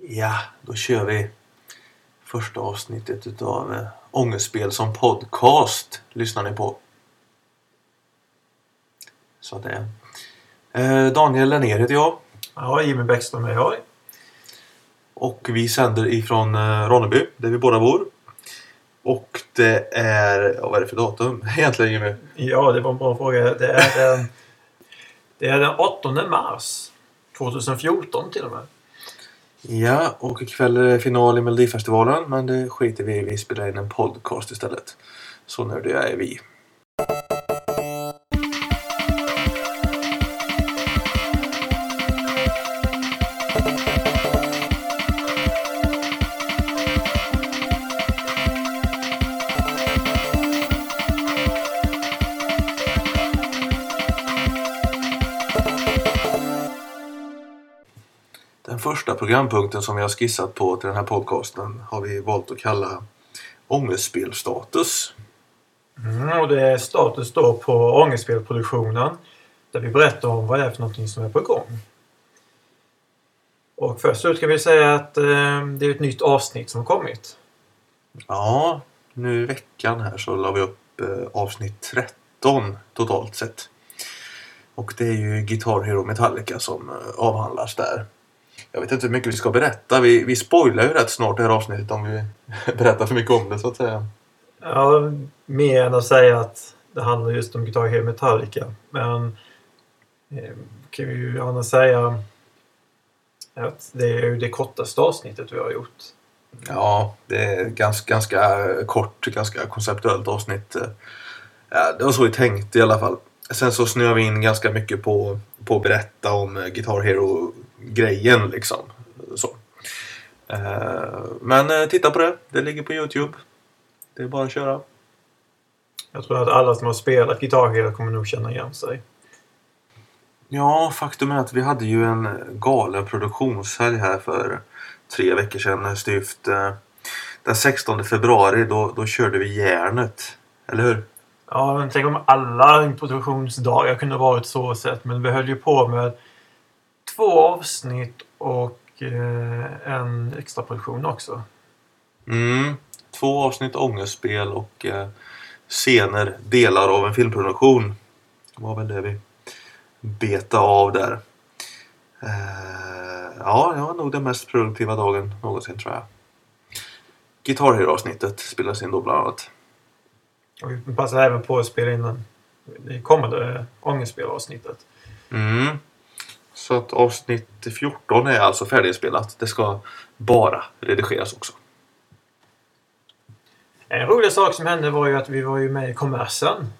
Ja, då kör vi första avsnittet utav äh, Ångestspel som podcast. Lyssnar ni på. Så det är. Eh, Daniel Lennér heter jag. Ja, Jimmy Bäckström är jag. Och vi sänder ifrån eh, Ronneby, där vi båda bor. Och det är... Ja, vad är det för datum egentligen Jimmy? Ja, det var en bra fråga. Det är den, det är den 8 mars 2014 till och med. Ja, och ikväll är det final i Melodifestivalen. Men det skiter vi i. Vi spelar in en podcast istället. Så nördiga är vi. Första programpunkten som vi har skissat på till den här podcasten har vi valt att kalla Ångestspelstatus. Mm, och det är status då på Ångestspelproduktionen. Där vi berättar om vad det är för någonting som är på gång. Och först ut kan vi säga att eh, det är ett nytt avsnitt som har kommit. Ja, nu i veckan här så la vi upp eh, avsnitt 13 totalt sett. Och det är ju Guitar Hero Metallica som eh, avhandlas där. Jag vet inte hur mycket vi ska berätta. Vi, vi spoilar ju rätt snart det här avsnittet om vi berättar för mycket om det så att säga. Ja, mer än att säga att det handlar just om Guitar Hero Metallica. Men eh, kan vi ju gärna säga att det är ju det kortaste avsnittet vi har gjort. Ja, det är ganska, ganska kort, ganska konceptuellt avsnitt. Ja, det var så vi tänkte i alla fall. Sen så snöar vi in ganska mycket på, på att berätta om Guitar Hero-grejen liksom. Så. Eh, Men eh, titta på det. Det ligger på Youtube. Det är bara att köra. Jag tror att alla som har spelat Guitar Hero kommer nog känna igen sig. Ja, faktum är att vi hade ju en galen produktionshelg här för tre veckor sedan styvt. Eh, Den 16 februari då, då körde vi järnet. Eller hur? Ja, men tänk om alla introduktionsdagar kunde varit så sett. Men vi höll ju på med två avsnitt och eh, en extra produktion också. Mm. Två avsnitt ångestspel och eh, scener, delar av en filmproduktion. Det var väl det vi beta av där. Eh, ja, det var nog den mest produktiva dagen någonsin tror jag. Guitar Hero-avsnittet spelas in då bland annat. Och vi passar även på att spela in den, det kommande ångestspelavsnittet. Mm. Så att avsnitt 14 är alltså färdigspelat. Det ska bara redigeras också. En rolig sak som hände var ju att vi var ju med i Kommersen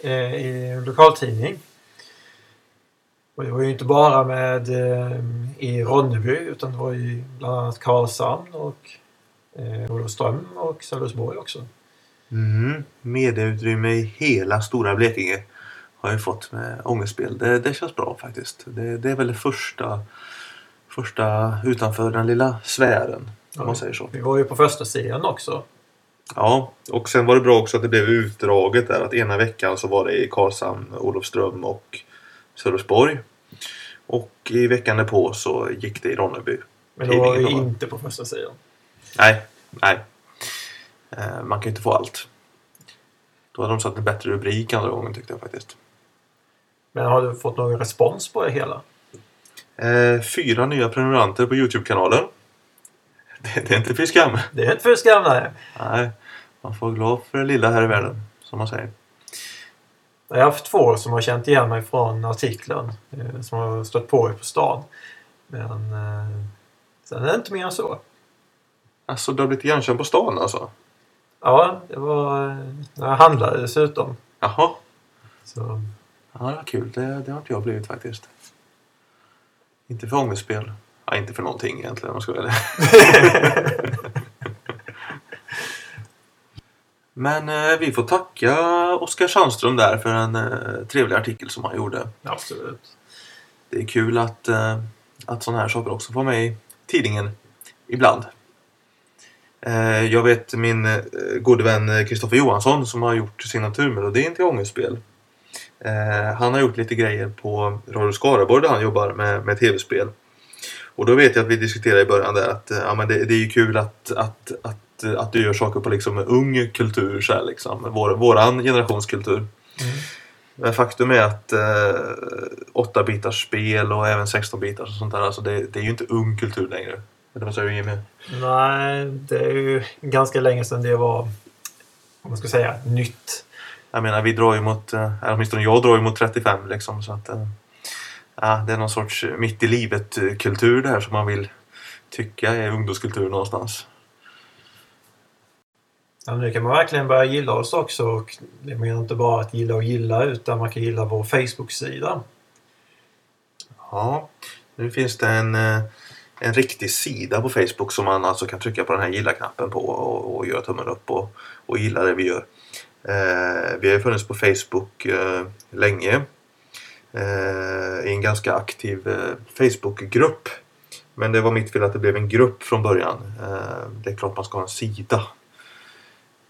eh, i en lokaltidning. Och det var ju inte bara med eh, i Ronneby utan det var ju bland annat Karlshamn och eh, Olofström och Sölvesborg också. Mm. Medieutrymme i hela stora Blekinge har jag fått med ångestspel. Det, det känns bra faktiskt. Det, det är väl det första, första utanför den lilla sfären. Om man säger så. Vi var ju på första sidan också. Ja, och sen var det bra också att det blev utdraget där. Att ena veckan så var det i Karlshamn, Olofström och Sölvesborg. Och i veckan därpå så gick det i Ronneby. Men då var vi va? inte på första sidan. Nej, nej. Eh, Man kan ju inte få allt. Då hade de satt en bättre rubrik andra gången tyckte jag faktiskt. Men har du fått någon respons på det hela? Eh, Fyra nya prenumeranter på Youtube-kanalen. Det, det är inte fy skam. Det är inte för skrämmande. Nej, man får vara glad för det lilla här i världen, som man säger. Jag har haft två som har känt igen mig från artikeln. eh, Som har stött på er på stan. Men eh, sen är det inte mer än så. Alltså, du har blivit igenkänd på stan alltså? Ja, det var eh, när jag handlade dessutom. Jaha. Så, Ja, det var kul. Det, det har inte jag blivit faktiskt. Inte för ångestspel. Ja, inte för någonting egentligen om jag ska vara. Men eh, vi får tacka Oskar Sandström där för en eh, trevlig artikel som han gjorde. absolut. Det är kul att, eh, att sådana här saker också får med i tidningen ibland. Eh, jag vet min eh, gode vän Kristoffer Johansson som har gjort signaturmelodin till Ångestspel. Eh, han har gjort lite grejer på Radio Skaraborg där han jobbar med, med tv-spel. Och då vet jag att vi diskuterade i början där att ja, men det, det är ju kul att, att, att, att du gör saker på liksom ung kultur, så här, liksom. Vår, våran generationskultur. Mm. Men faktum är att eh, 8-bitars spel och även 16-bitars och sånt där, alltså det, det är ju inte ung kultur längre. Eller vad säger du Jimmy? Nej, det är ju ganska länge sedan det var, om man ska säga, nytt. Jag menar, vi drar ju mot, eh, eller åtminstone jag drar ju mot 35 liksom. Så att, eh, ja, det är någon sorts mitt i livet-kultur där som man vill tycka är ungdomskultur någonstans. Ja, nu kan man verkligen börja gilla oss också. Och det menar inte bara att gilla och gilla utan man kan gilla vår Facebook-sida. Ja, nu finns det en, eh, en riktig sida på Facebook som man alltså kan trycka på den här gilla-knappen på och, och göra tummen upp och, och gilla det vi gör. Eh, vi har ju funnits på Facebook eh, länge eh, i en ganska aktiv eh, Men det var mitt fel att det blev en grupp från början. Eh, det är klart man ska ha en sida.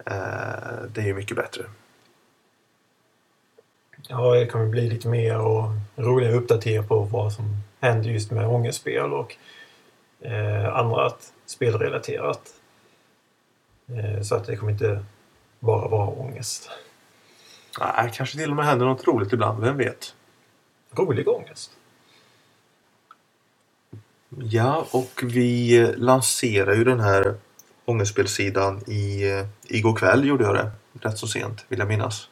Eh, det är ju mycket bättre. Ja, det kommer bli lite mer och roligare uppdateringar på vad som händer just med ångestspel och eh, annat spelrelaterat. Eh, så att det kommer inte bara vara ångest. Nej, kanske till och med händer något roligt ibland, vem vet? Rolig ångest. Ja, och vi eh, lanserar ju den här ångestspelsidan i, eh, igår kväll gjorde jag det. Rätt så sent vill jag minnas.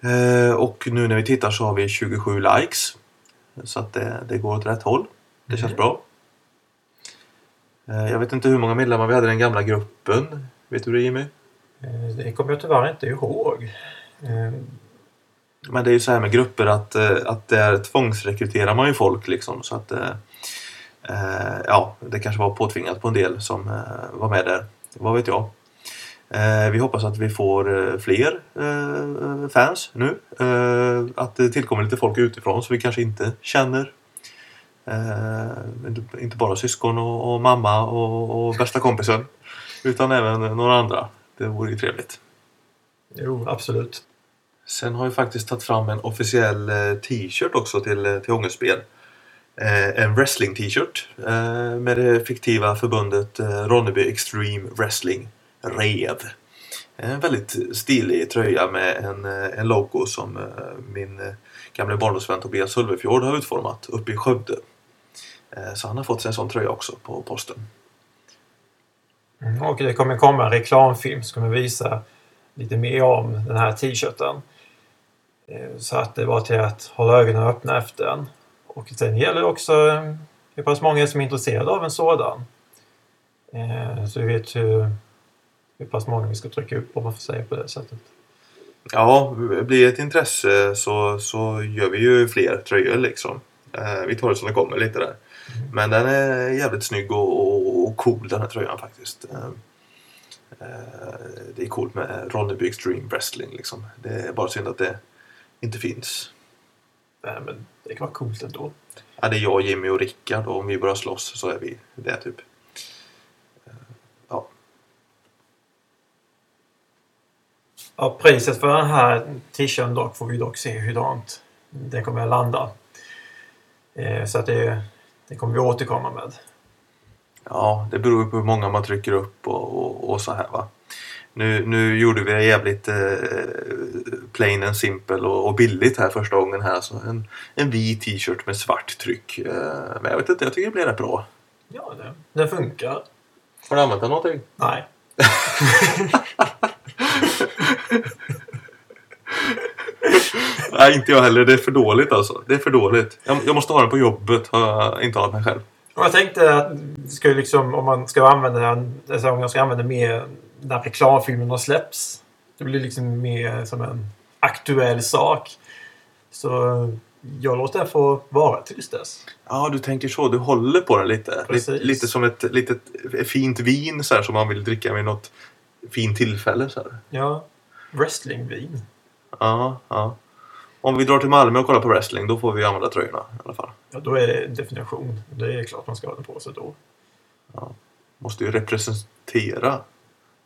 Eh, och nu när vi tittar så har vi 27 likes. Så att det, det går åt rätt håll. Det känns Mm. bra. Jag vet inte hur många medlemmar vi hade i den gamla gruppen. Vet du det Jimmy? Eh, det kommer jag tyvärr inte ihåg. Eh, Men det är ju så här med grupper att, eh, att där tvångsrekryterar man ju folk liksom. Så att ja, det kanske var påtvingat på en del som var med där. Vad vet jag. Vi hoppas att vi får fler fans nu. Att det tillkommer lite folk utifrån som vi kanske inte känner. Inte- bara syskon och, mamma och bästa kompisen. Utan även några andra. Det vore ju trevligt. jo, absolut. Sen har jag faktiskt tagit fram en officiell eh, t-shirt också till, eh, till ångestspel. Eh, en wrestling t-shirt eh, med det fiktiva förbundet eh, Ronneby Extreme Wrestling REV. En väldigt stilig tröja med en, en logo som min gamla barndomsvän Tobias Sölvefjord har utformat uppe i Skövde. Så han har fått sig en sån tröja också på posten. Mm, Och det kommer komma en reklamfilm som kommer visa lite mer om den här t-shirten. Eh, Så att det var till att hålla ögonen öppna efter den. Och sen gäller det också eh, hur pass många som är intresserade av en sådan. Eh, Så vi vet hur, hur pass många vi ska trycka upp om man får säga på det sättet. Ja, blir det ett intresse så, så gör vi ju fler tröjor liksom. Eh, vi tar det som det kommer lite där. Men den är jävligt snygg och, och, cool den här tröjan faktiskt. Ehm, eh, det är coolt med Ronneby Extreme Wrestling liksom. Det är bara synd att det inte finns. Nej, men det kan vara coolt ändå. Ja, det är jag, Jimmy och Rickard och om vi börjar slåss så är vi det typ. Eh, ja, Ja, priset för den här t-shirten dock får vi dock se hurdant det kommer att landa. Så att det, det kommer vi återkomma med. Ja, det beror ju på hur många man trycker upp och, och, och så här va. Nu, nu gjorde vi det jävligt eh, plain and simple och, och billigt här första gången här. Så en, en vit t-shirt med svart tryck. Eh, men jag vet inte, jag tycker det blir rätt bra. Ja, det, det funkar. Har du använt den någonting? Nej. Nej, inte jag heller. Det är för dåligt alltså. Det är för dåligt. Jag, jag måste ha den på jobbet, har jag intalat mig själv. Och jag tänkte att det ska liksom, om man ska använda den, alltså om jag ska använda mer när reklamfilmerna släpps. Det blir liksom mer som en aktuell sak. Så jag låter den få vara tills dess. Ja, du tänker så. Du håller på den lite. Lite, Precis. lite som ett litet fint vin så här, som man vill dricka vid något fint tillfälle. Så här. Ja, wrestlingvin. Ja, ja. Om vi drar till Malmö och kollar på wrestling, då får vi använda tröjorna i alla fall. Ja, då är det definition. Det är klart man ska ha den på sig då. Måste ju representera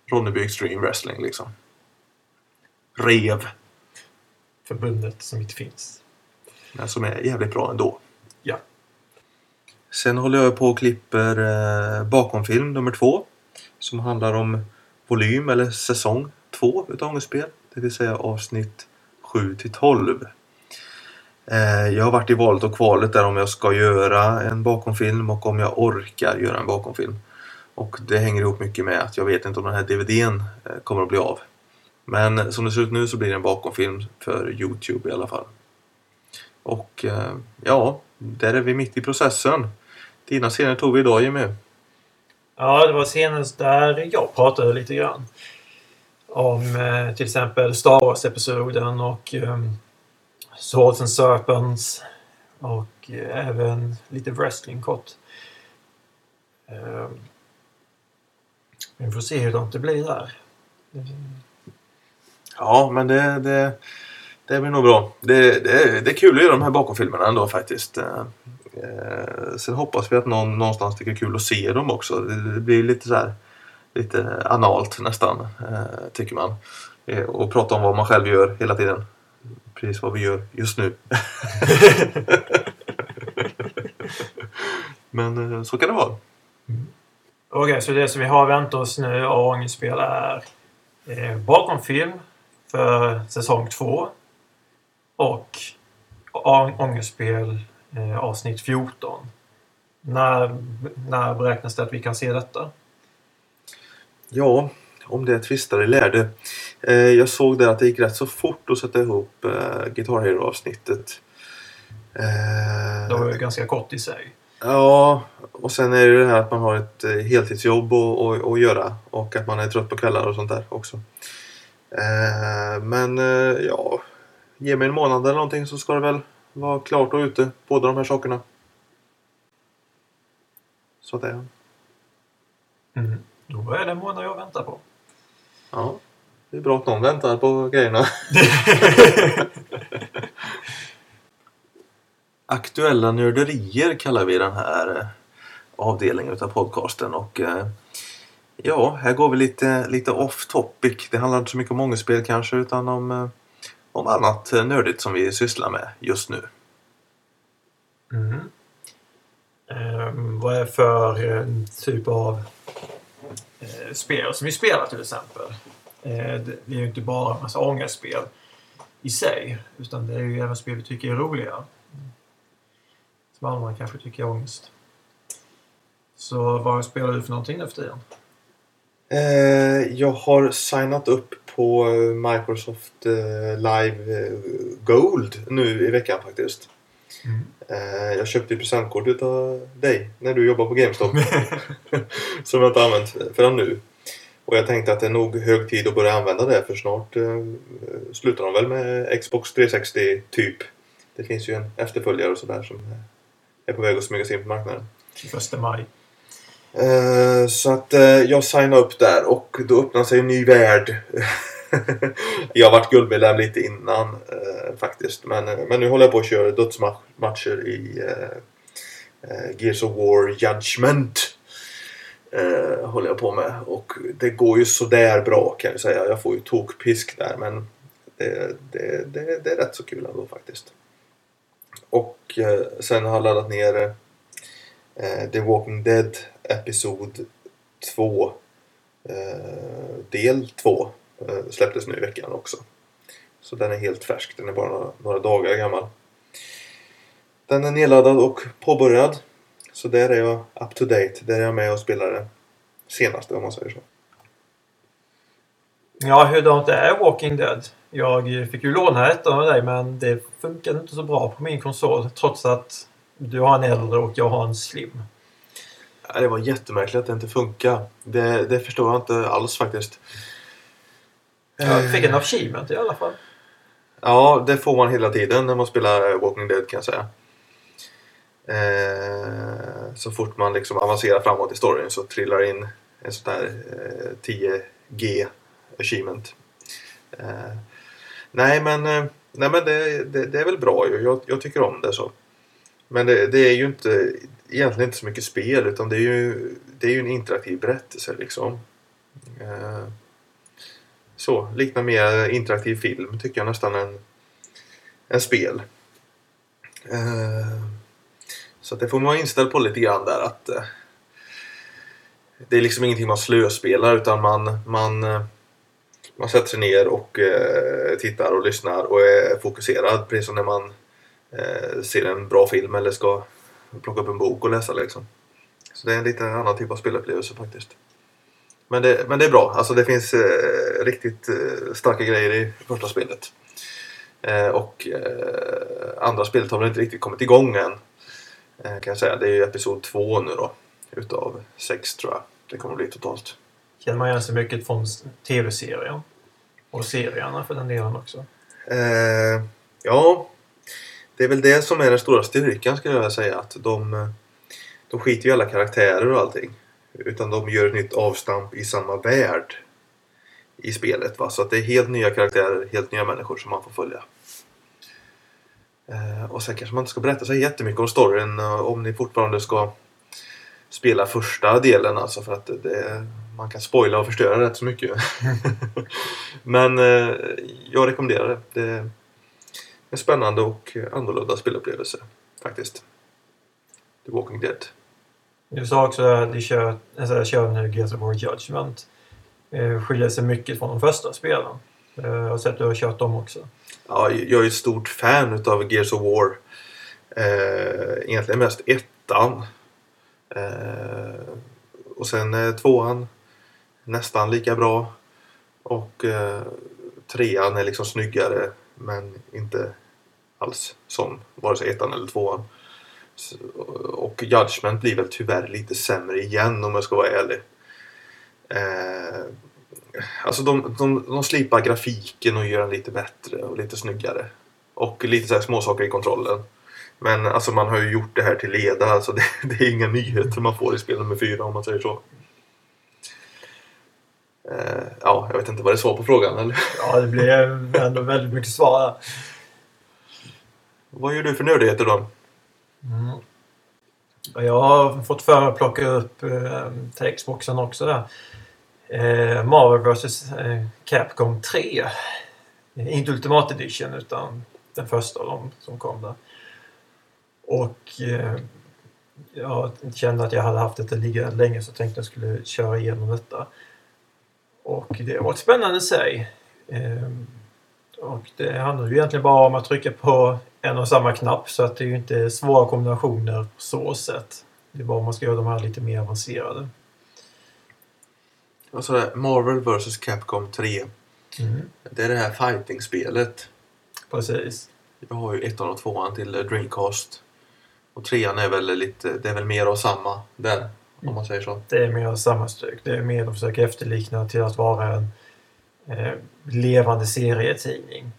Ronneby Extreme Wrestling liksom. Rev, Förbundet som inte finns. men som är jävligt bra ändå. Ja. Sen håller jag på och klipper eh, bakomfilm nummer två. Som handlar om volym eller säsong två utav Ångestspel. Det vill säga avsnitt 7 till 12. Eh, jag har varit i valet och kvalet där om jag ska göra en bakomfilm och om jag orkar göra en bakomfilm. Och det hänger ihop mycket med att jag vet inte om den här DVDn eh, kommer att bli av. Men som det ser ut nu så blir det en bakomfilm för Youtube i alla fall. Och eh, ja, där är vi mitt i processen. Dina scener tog vi idag Jimmy. Ja, det var senast där jag pratade lite grann. Om till exempel Star Wars-episoden och ehm, Swords and Serpents. Och eh, även lite wrestling kort. Ehm, vi får se hur långt det blir där. Ja, men det, det, det blir nog bra. Det, det, det är kul att göra de här bakomfilmerna ändå faktiskt. Eh, eh, sen hoppas vi att någon någonstans tycker det är kul att se dem också. Det, blir lite så här lite analt nästan, tycker man. Och prata om vad man själv gör hela tiden. Precis vad vi gör just nu. Men eh, så kan det vara. Okej, så det som vi har väntat oss nu av ångestspel är eh, bakomfilm för säsong 2 och ångestspel eh, avsnitt 14. När, när beräknas det att vi kan se detta? Ja, om det tvistar i lärde. Eh, jag såg där att det gick rätt så fort att sätta ihop eh, Guitar Hero-avsnittet. Eh, Det var ju ganska kort i sig. Ja, och sen är det det här att man har ett eh, heltidsjobb att, göra och att man är trött på kvällar och sånt där också. Eh, men eh, ja, ge mig en månad eller någonting så ska det väl vara klart och ute, båda de här sakerna. Så att det är. Mm. Då är det en månad jag väntar på. Ja, det är bra att någon väntar på grejerna. Aktuella nörderier kallar vi den här eh, avdelningen av podcasten. Och eh, ja, här går vi lite, lite off topic. Det handlar inte så mycket om ångestspel kanske utan om, eh, om annat nördigt som vi sysslar med just nu. Mm. Ehm, vad är för typ av eh, spel som vi spelar till exempel? Eh, det är ju inte bara en massa ångestspel i sig. Utan det är ju även spel vi tycker är roliga. Som andra kanske tycker är ångest. Så vad spelar du för någonting nu för tiden? Eh, jag har signat upp på Microsoft eh, Live Gold nu i veckan faktiskt. Mm. Jag köpte ju presentkort utav dig när du jobbar på GameStop. som jag inte använt förrän nu. Och jag tänkte att det är nog hög tid att börja använda det för snart eh, slutar de väl med Xbox 360 typ. Det finns ju en efterföljare och sådär som är på väg att smyga sig in på marknaden. 21 maj. Eh, så att eh, jag signade upp där och då öppnade sig en ny värld. jag har varit guldmedlem lite innan eh, faktiskt. Men, eh, men nu håller jag på att köra dödsmatcher i eh, eh, Gears of War Judgment. Eh, håller jag på med. Och det går ju sådär bra kan jag säga. Jag får ju tokpisk där men det, det, det, det är rätt så kul ändå faktiskt. Och eh, sen har jag laddat ner eh, The Walking Dead Episod 2 eh, Del 2 eh, släpptes nu i veckan också. Så den är helt färsk, den är bara några, några dagar gammal. Den är nedladdad och påbörjad. Så där är jag up to date. Där är jag med och spelar det senaste om man säger så. Ja, hurdant är Walking Dead? Jag fick ju låna ett av dig men det funkade inte så bra på min konsol trots att du har en äldre och jag har en slim. Ja, Det var jättemärkligt att det inte funkar. Det, det förstår jag inte alls faktiskt. Jag fick en achievement i alla fall. Ja, det får man hela tiden när man spelar Walking Dead kan jag säga. Eh, så fort man liksom avancerar framåt i storyn så trillar in en sån här eh, 10G achievement. Eh, nej men, eh, nej, men det, det, det är väl bra ju. Jag, jag tycker om det så. Men det, det är ju inte egentligen inte så mycket spel utan det är ju, det är ju en interaktiv berättelse liksom. Eh, så, liknar mer interaktiv film tycker jag nästan än, än spel. Eh, så att det får man vara inställd på lite grann där att eh, det är liksom ingenting man slöspelar utan man, man, eh, man sätter sig ner och eh, tittar och lyssnar och är fokuserad precis som när man eh, ser en bra film eller ska plocka upp en bok och läsa liksom. Så det är en lite annan typ av spelupplevelse faktiskt. Men det, men det är bra. Alltså det finns eh, riktigt eh, starka grejer i första spelet. Eh, och eh, andra spelet har väl inte riktigt kommit igång än. Eh, kan jag säga. Det är ju episod två nu då. Utav sex tror jag det kommer bli totalt. Känner man igen sig mycket från tv-serien. Och serierna för den delen också. Eh, ja, det är väl det som är den stora styrkan skulle jag säga. Att de, eh, de skiter ju i alla karaktärer och allting. Utan de gör ett nytt avstamp i samma värld i spelet. Va? Så att det är helt nya karaktärer, helt nya människor som man får följa. Eh, och sen kanske man inte ska berätta så jättemycket om storyn eh, om ni fortfarande ska spela första delen alltså för att det, man kan spoila och förstöra rätt så mycket. Men eh, jag rekommenderar det. Det är en spännande och annorlunda spelupplevelse faktiskt. The Walking Dead. Du sa också att du kör, alltså, kör nu Gears of War Judgment. Eh, skiljer sig mycket från de första spelen. Eh, jag har sett att du har kört dem också. Ja, jag är ett stort fan utav Gears of War. Eh, egentligen mest ettan. Eh, och sen eh, tvåan nästan lika bra. Och eh, trean är liksom snyggare men inte alls som vare sig ettan eller tvåan. Så, och Judgment blir väl tyvärr lite sämre igen om jag ska vara ärlig. Eh, alltså de, de, de slipar grafiken och gör den lite bättre och lite snyggare. Och lite så här småsaker i kontrollen. Men alltså man har ju gjort det här till leda. Alltså det, det är inga nyheter man får i spel nummer fyra om man säger så. Eh, ja, jag vet inte vad det svar på frågan. Eller? Ja, det blir ändå väldigt mycket svar där. Vad gör du för nördigheter då? Mm. Jag har fått för mig att plocka upp eh, till Xboxen också där. Eh, Marvel vs eh, Capcom 3. Inte Ultimate Edition utan den första av dem som kom där. Och eh, jag kände att jag hade haft detta liggande länge så tänkte jag skulle köra igenom detta. Och det var ett spännande sig. Eh, och det handlar ju egentligen bara om att trycka på en och samma knapp så att det är ju inte svåra kombinationer på så sätt. Det är bara om man ska göra de här lite mer avancerade. Alltså det, Marvel vs Capcom 3. Mm. Det är det här fighting-spelet. Precis. Jag har ju ettan och tvåan till eh, Dreamcast. Och trean är väl lite, det är väl mer av samma där. Om man säger så. Det är mer samma styck. Det är mer att försöka efterlikna till att vara en eh, levande serietidning.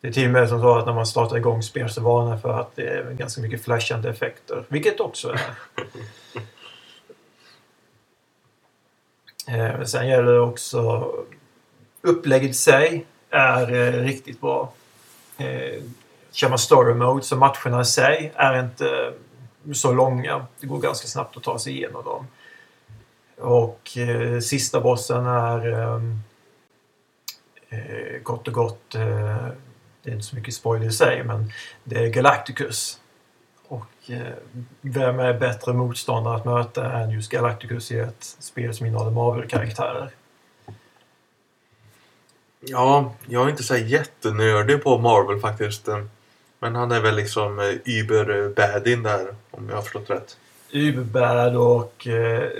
Det är till och med som så att när man startar igång spel så varnar för att det är ganska mycket flashande effekter. Vilket också är. eh, sen gäller det också upplägget i sig är eh, riktigt bra. Eh, kör man story mode så matcherna i sig är inte så långa. Det går ganska snabbt att ta sig igenom dem. Och eh, sista bossen är eh, eh kort och gott, eh, det är inte så mycket spoiler i sig, men det är Galacticus. Och eh, vem är bättre motståndare att möta än just Galacticus i ett spel som innehåller Marvel-karaktärer? Ja, jag är inte så jättenördig på Marvel faktiskt. Men han är väl liksom eh, Uber-badin där, om jag har förstått rätt. Uberbad och eh,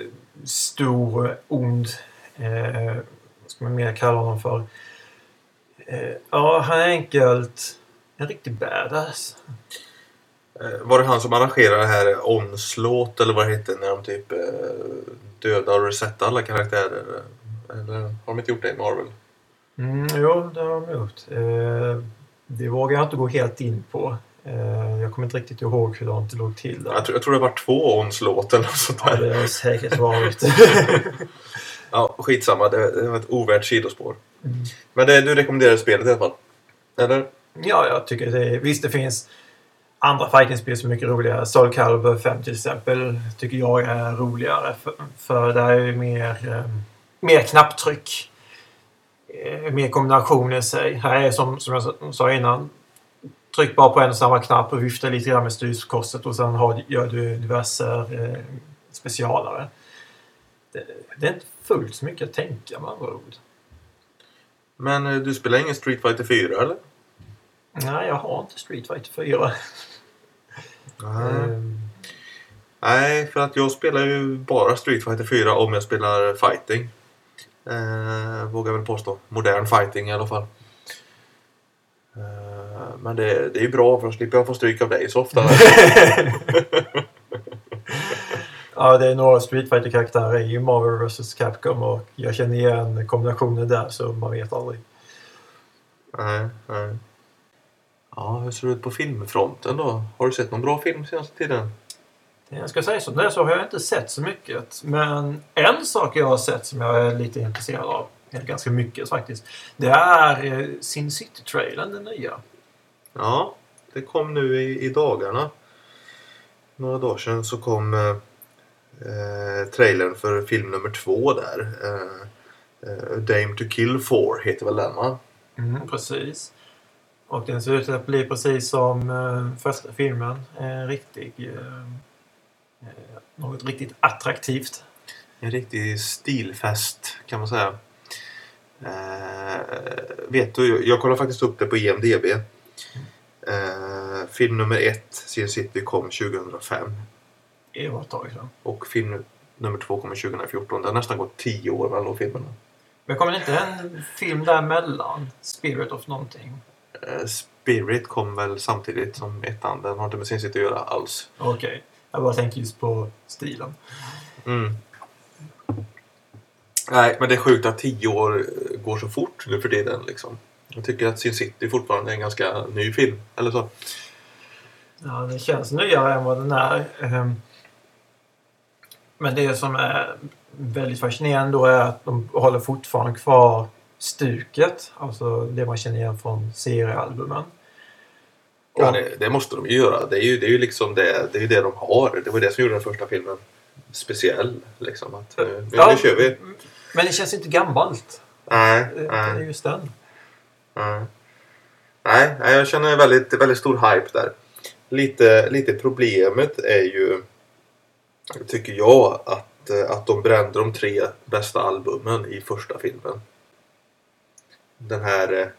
stor, ond, eh, vad ska man mer kalla honom för? Eh, ja, han är enkelt en riktig badass. Eh, Var det han som arrangerade det här Onslaught eller vad det heter när de typ eh, dödar och resetar alla karaktärer? Eller har de inte gjort det i Marvel? Mm, jo, det har de gjort. Eh, det vågar jag inte gå helt in på. Eh, jag kommer inte riktigt ihåg hur det låg till där. Jag tror, jag tror det var två Onslaught eller något sånt Ja, där. det har säkert varit. Ja, skitsamma. Det, det var ett ovärt sidospår. Mm. Men det, du rekommenderar spelet i alla fall? Eller? Ja, jag tycker det. Visst, det finns andra fightingspel som är mycket roligare. Soul Calibur 5 till exempel tycker jag är roligare. För, för där är ju mer, eh, mer knapptryck. Eh, mer kombinationer i sig. Här är som, som jag sa innan tryck bara på en och samma knapp och vifta lite grann med styrkorset och sen har, gör du diverse eh, specialare. Det, det är inte fullt så mycket att tänka med andra ord. Men eh, du spelar ingen Street Fighter 4 eller? Nej, jag har inte Street Fighter 4. Ehm, Nej, för att jag spelar ju bara Street Fighter 4 om jag spelar fighting. Eh, vågar väl påstå. Modern fighting i alla fall. Eh, men det, det är ju bra för då slipper jag få stryk av dig så ofta. ja, det är några Street Fighter-karaktärer i Marvel vs Capcom och jag känner igen kombinationer där så man vet aldrig. nej, nej. Ja, hur ser det ut på filmfronten då? Har du sett någon bra film senaste tiden? Jag ska säga som det så har jag inte sett så mycket. Men en sak jag har sett som jag är lite intresserad av, eller ganska mycket faktiskt, det är eh, Sin City-trailern, den nya. Ja, det kom nu i, i dagarna. Några dagar sedan så kom eh, eh, trailern för film nummer två där. Eh, eh, Dame to kill for heter väl den va? Mm, precis. Och den ser ut att bli precis som eh, första filmen. En riktig... Eh, eh, något riktigt attraktivt. En riktig stilfest kan man säga. Eh, vet du, jag kollade faktiskt upp det på IMDB. Eh, film nummer ett, Sin City, kom 2005. Det var ett tag sedan. Och film nummer två kommer 2014. Det har nästan gått tio år mellan de filmerna. Men kommer det inte en film däremellan? Spirit of någonting? Eh, Spirit kom väl samtidigt som ettan. Den har inte med Sin City att göra alls. Okej. Jag bara tänker just på stilen. Mm. Nej, men det är sjukt att tio år går så fort nu för tiden. Liksom. Jag tycker att Sin City fortfarande är en ganska ny film. Eller så. Ja, den känns nyare än vad den är. Ehm, Men det som är väldigt fascinerande då är att de håller fortfarande kvar stuket. Alltså det man känner igen från seriealbumen. Ja, det, det måste de ju göra. Det är ju, det är ju liksom det, det, är det de har. Det var det som gjorde den första filmen speciell. Liksom, att nu, nu, Ja, nu kör vi. Men det känns inte gammalt. Nej, är nej, just den. nej. Nej, nej, jag känner väldigt, väldigt stor hype där. Lite, lite problemet är ju, tycker jag, att, eh, att de brände de tre bästa albumen i första filmen. Den här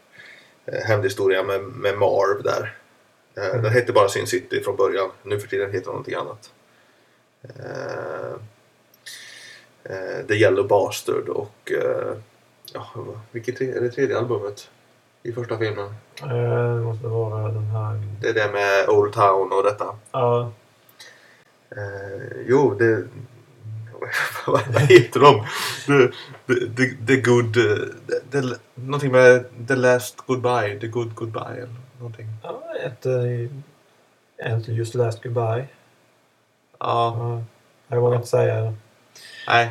eh, hämndhistorien med, med Marv där. Eh, Den hette bara Sin City från början. Nu för tiden heter den någonting annat. Eh, eh, The Yellow Bastard och eh, ja, vilket är det tredje albumet i första filmen? Eh, Det måste vara den här... Det är det med Old Town och detta. Ja, jo, det... vad heter de? The, the, the, the Good... eh, The, the, någonting med The Last Goodbye. The Good Goodbye eller någonting. ja inte, inte just Last Goodbye. Ja, Ja, jag vågar inte säga det. nej.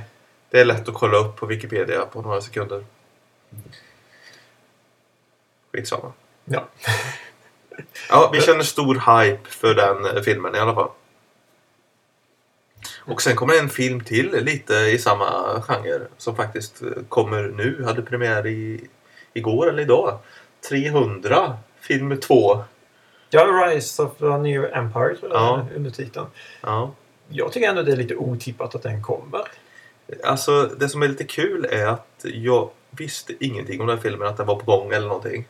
Det är lätt att kolla upp på Wikipedia på några sekunder. Skitsamma. Ja. Ja, vi känner stor hype för den eh, filmen i alla fall. Och sen kommer en film till lite i samma genre som faktiskt eh, kommer nu. Hade premiär i, igår eller idag. 300, film 2. Ja, Rise of the New Empire tror jag Ja. är undertiteln. Ja. Jag tycker ändå det är lite otippat att den kommer. Alltså det som är lite kul är att jag visste ingenting om den här filmen, att den var på gång eller någonting.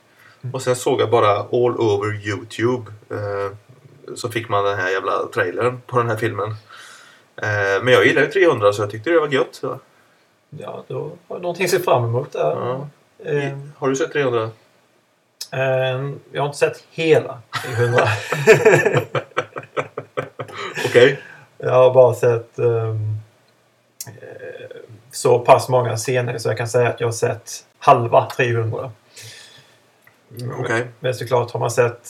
Och sen såg jag bara all over Youtube. Eh, så fick man den här jävla trailern på den här filmen. Eh, men jag gillar ju 300 så jag tyckte det var gött. Så. Ja, då har jag någonting att se fram emot där. Ja. Eh, Har du sett 300? eh, jag har inte sett hela 300. Okej. jag har bara sett eh, så pass många scener så jag kan säga att jag har sett halva 300. Okej. Men såklart har man sett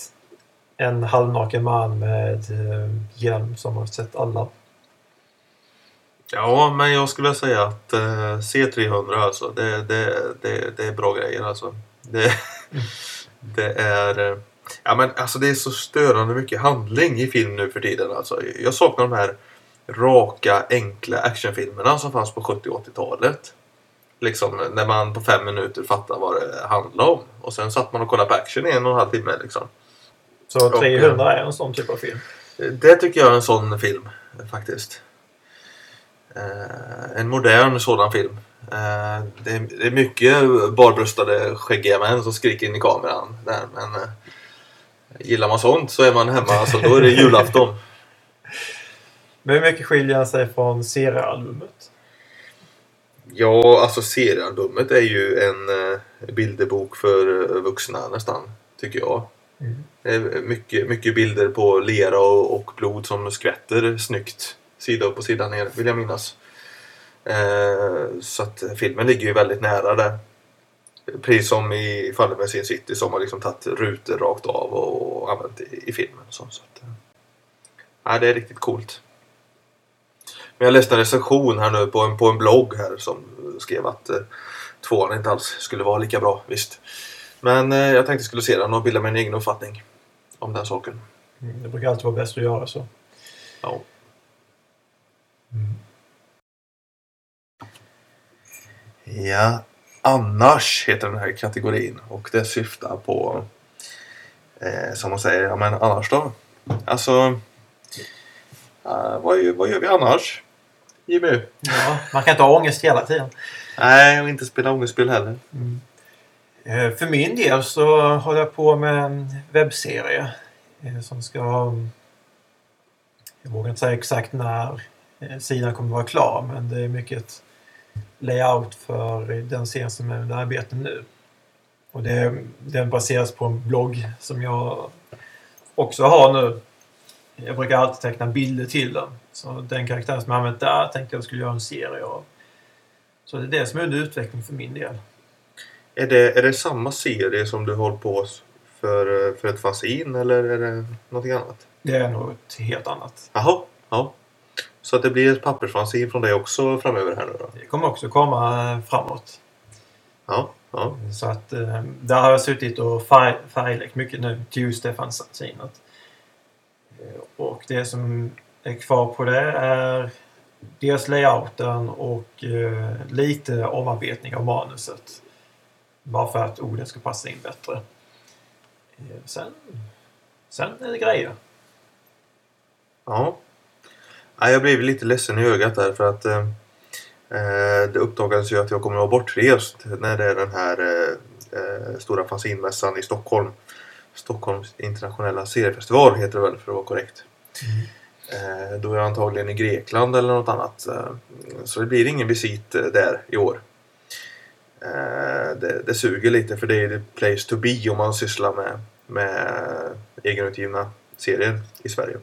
en halvnaken man med hjälm som har sett alla. Ja, men jag skulle säga att eh, C300 alltså, det, det, det, det är bra grejer alltså. Det, det är... Eh, ja men alltså det är så störande mycket handling i film nu för tiden alltså. Jag saknar de här raka, enkla actionfilmerna som fanns på 70 och 80-talet. Liksom när man på fem minuter fattar vad det handlar om. Och sen satt man och kollade på action i en och en halv timme liksom. Så Och, 300 är en sån typ av film. Det tycker jag är en sån film faktiskt. Eh, en modern sådan film. Eh, det, är, det är mycket barbröstade skäggiga män som skriker in i kameran. Där, men eh, gillar man sånt så är man hemma. Alltså, då är det julafton. Men hur mycket skiljer han sig från seriealbumet? Ja, alltså seriealbumet är ju en bilderbok för vuxna nästan, tycker jag. Mm. Det är mycket, mycket bilder på lera och, och blod som skvätter snyggt sida upp och sida ner, vill jag minnas. Eh, så att filmen ligger ju väldigt nära där. Precis som i fallet med Sin City som har liksom tagit rutor rakt av och använt i, i filmen. Så, så att, eh, det är riktigt coolt. Men jag läste en recension här nu på en, på en blogg här som skrev att eh, tvåan inte alls skulle vara lika bra, visst. Men eh, jag tänkte skulle se den och bilda mig en egen uppfattning om den saken. Mm, Det brukar alltid vara bäst att göra så. Ja. Ja, annars heter den här kategorin och det syftar på eh, som man säger, ja men annars då? Alltså, eh, vad, gör- vad gör vi annars? Jimmy? Ja, man kan inte ha ångest hela tiden. Nej, och inte spela ångestspel heller. Eh, För min del så håller jag på med en webbserie eh, som ska... Jag vågar inte säga exakt när sidan kommer vara klar men det är mycket layout för den serien som är under arbete nu. Och det, den baseras på en blogg som jag också har nu. Jag brukar alltid teckna bilder till den. Så den karaktären som jag använt där tänkte jag skulle göra en serie av. Så det är det som är under utveckling för min del. Är det, är det samma serie som du håller på för, för ett fanzin eller är det någonting annat? Det är något helt annat. Jaha, ja. Så att det blir ett pappersfanzin från dig också framöver här nu då? Det kommer också komma eh, framåt. Ja, ja. Så att eh, där har jag suttit och färg- mycket nu till just det fanzinet. Eh, Och det som är kvar på det är dels layouten och lite omarbetning av manuset. Bara för att orden ska passa in bättre. Sen, sen är det grejer. ja. Ja jag blev lite ledsen i ögat där för att eh, eh, det uppdagades ju att jag kommer att vara bortrest när det är den här eh, eh, stora fanzinmässan i Stockholm. Stockholms internationella seriefestival heter det väl för att vara korrekt. Eh, då är jag antagligen i Grekland eller något annat. Eh, så det blir ingen visit där i år. Det, det suger lite för det är the place to be om man sysslar med, med egenutgivna serier i Sverige.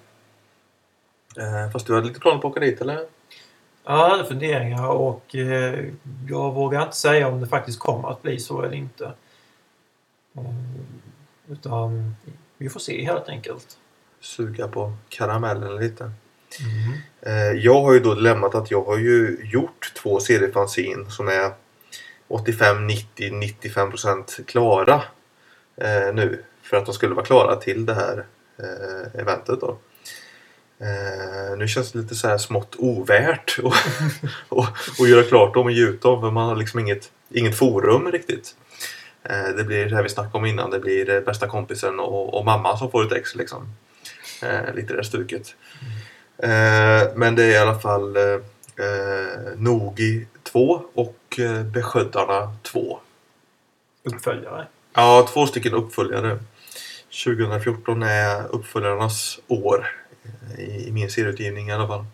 Eh, fast du hade lite planer på att åka dit eller? Ja, jag hade funderingar och eh, jag vågar inte säga om det faktiskt kommer att bli så eller inte. Mm, utan vi får se helt enkelt. Suga på karamellen lite. Eh, jag har ju då dilemmat att jag har ju gjort två seriefanzin som är 85, 90, 95 procent klara eh, nu. För att de skulle vara klara till det här eh, eventet då. Eh, nu känns det lite så här smått ovärt att och, och göra klart dem och ge ut dem för man har liksom inget, inget forum riktigt. Eh, det blir det här vi snackade om innan, det blir eh, bästa kompisen och, och mamma som får ett ex liksom. Eh, lite det stuket. Eh, men det är i alla fall eh, Nogi 2 och Beskyddarna 2. Uppföljare. Ja, två stycken uppföljare. 2014 är uppföljarnas år i, i min serieutgivning i alla fall.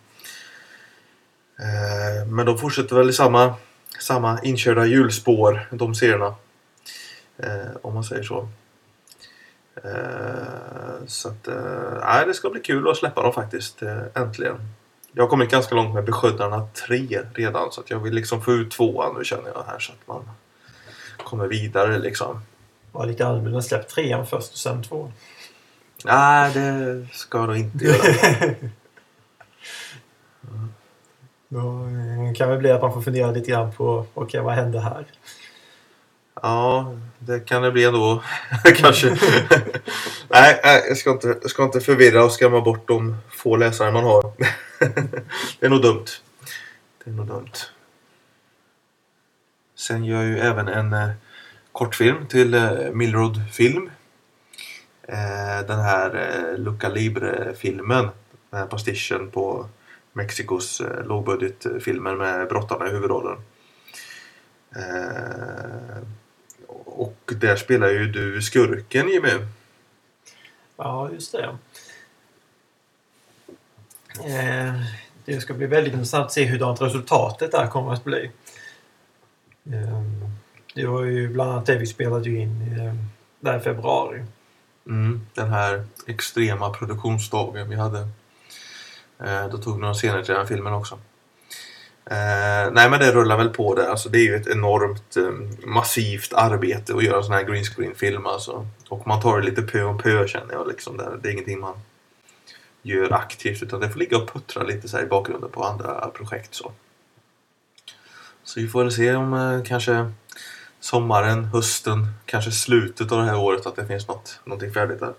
Eh, men de fortsätter väl i samma, samma inkörda hjulspår, de serierna. Eh, om man säger så. Eh, så att, nej, det ska bli kul att släppa dem faktiskt, äntligen. Jag har kommit ganska långt med Beskyddarna 3 redan så att jag vill liksom få ut tvåan nu känner jag här så att man kommer vidare liksom. Var lite allmänna Släpp trean först och sen tvåan. Nej, det ska nog inte göra. Då eh, kan det bli att man får fundera lite grann på okej, vad hände här? Ja, det kan det bli ändå. Kanske. nej, nej, jag ska inte, jag ska inte förvirra och skrämma bort de få läsare man har. det är nog dumt. Det är nog dumt. Sen gör jag ju även en eh, kortfilm till eh, Millroad Film. Eh, den här eh, Luca Libre-filmen. Den här pastischen på Mexikos eh, lågbudgetfilmer med brottarna i huvudrollen. Och där spelar ju du skurken Jimmy. Ja, just det. Det ska bli väldigt intressant att se hurdant resultatet där kommer att bli. Det var ju bland annat det vi spelade in där i februari. Mm, den här extrema produktionsdagen vi hade. Eh, då tog några scener till den filmen också. Eh, nej men det rullar väl på där. Alltså, det är ju ett enormt eh, massivt arbete att göra en sån här green screen film alltså. Och man tar det lite pö om pö känner jag liksom. Där. Det är ingenting man gör aktivt utan det får ligga och puttra lite så här i bakgrunden på andra projekt. Så, så vi får väl se om eh, kanske sommaren, hösten, kanske slutet av det här året att det finns något, någonting färdigt där.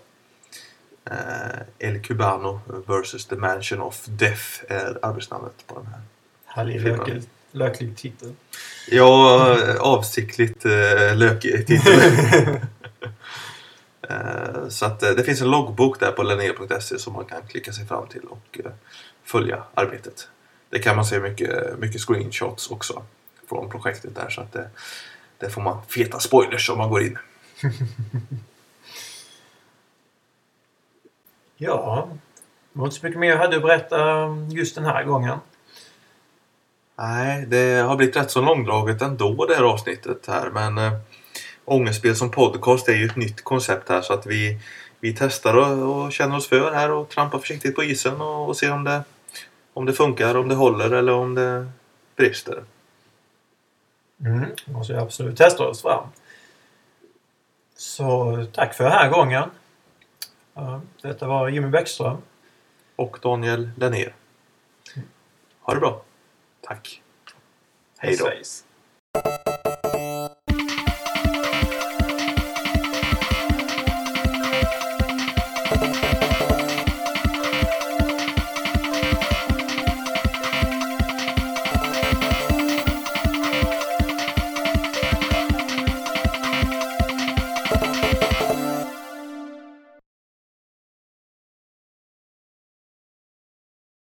Eh, El Cubano vs The Mansion of Death är arbetsnamnet på den här. Härlig lökig, löklig titel. Ja, avsiktligt eh, lökig titel. eh, så att det finns en loggbok där på lenné.se som man kan klicka sig fram till och följa arbetet. Det kan man se mycket, mycket screenshots också från projektet där så att det, det får man feta spoilers om man går in. Ja, det var inte så mycket mer jag hade att berätta just den här gången. Nej, det har blivit rätt så långdraget ändå det här avsnittet här men äh, Ångestspel som podcast är ju ett nytt koncept här så att vi, vi testar och, och känner oss för här och trampar försiktigt på isen och, och ser om det, om det funkar, om det håller eller om det brister. Mm. måste jag absolut testa oss fram. Så tack för den här gången. Detta var Jimmy Bäckström. Och Daniel Lennér. Ha det bra. Tack. Hej då.